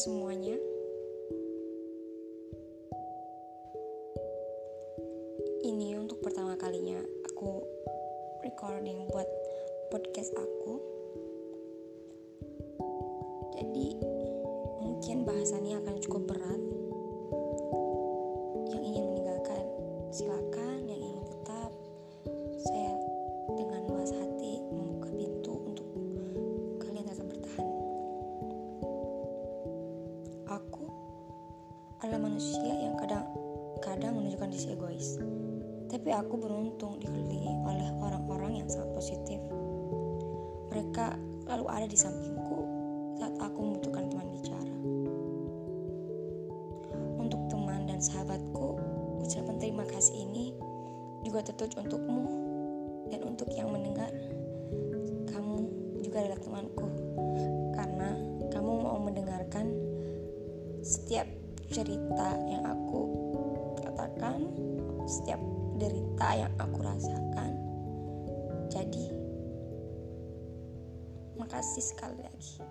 semuanya. Ini untuk pertama kalinya aku recording buat podcast aku. Jadi mungkin bahasannya akan cukup berat. Aku adalah manusia yang kadang-kadang menunjukkan sisi egois. Tapi aku beruntung dikelilingi oleh orang-orang yang sangat positif. Mereka lalu ada di sampingku saat aku membutuhkan teman bicara. Untuk teman dan sahabatku, ucapan terima kasih ini juga tertuju untukmu dan untuk yang mendengar. Kamu juga adalah temanku karena kamu mau mendengarkan setiap cerita yang aku katakan, setiap derita yang aku rasakan. Jadi, makasih sekali lagi.